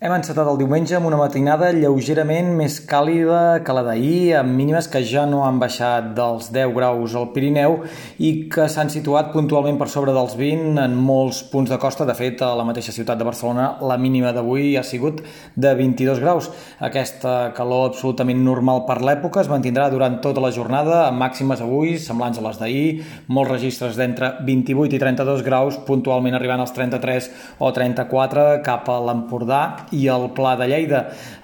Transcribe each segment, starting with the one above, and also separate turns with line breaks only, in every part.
Hem encetat el diumenge amb una matinada lleugerament més càlida que la d'ahir, amb mínimes que ja no han baixat dels 10 graus al Pirineu i que s'han situat puntualment per sobre dels 20 en molts punts de costa. De fet, a la mateixa ciutat de Barcelona la mínima d'avui ha sigut de 22 graus. Aquesta calor absolutament normal per l'època es mantindrà durant tota la jornada, amb màximes avui semblants a les d'ahir, molts registres d'entre 28 i 32 graus, puntualment arribant als 33 o 34 cap a l'Empordà i el Pla de Lleida.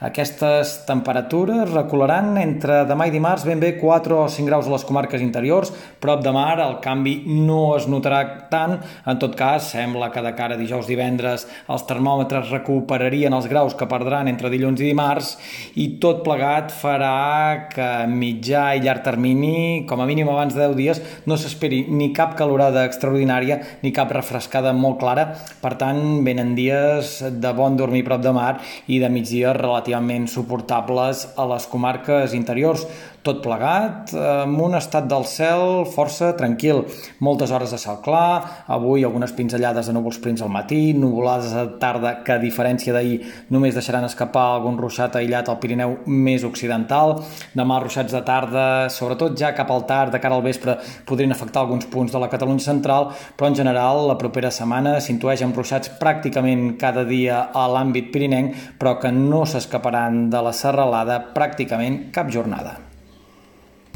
Aquestes temperatures recolaran entre demà i dimarts ben bé 4 o 5 graus a les comarques interiors, prop de mar el canvi no es notarà tant, en tot cas sembla que de cara a dijous divendres els termòmetres recuperarien els graus que perdran entre dilluns i dimarts i tot plegat farà que mitjà i llarg termini, com a mínim abans de 10 dies, no s'esperi ni cap calorada extraordinària ni cap refrescada molt clara, per tant venen dies de bon dormir prop de mar i de migdia relativament suportables a les comarques interiors tot plegat amb un estat del cel força tranquil. Moltes hores de cel clar, avui algunes pinzellades de núvols prims al matí, nuvolades a tarda que a diferència d'ahir només deixaran escapar algun ruixat aïllat al Pirineu més occidental. Demà ruixats de tarda, sobretot ja cap al tard, de cara al vespre, podrien afectar alguns punts de la Catalunya central, però en general la propera setmana s'intueix amb ruixats pràcticament cada dia a l'àmbit pirinenc, però que no s'escaparan de la serralada pràcticament cap jornada.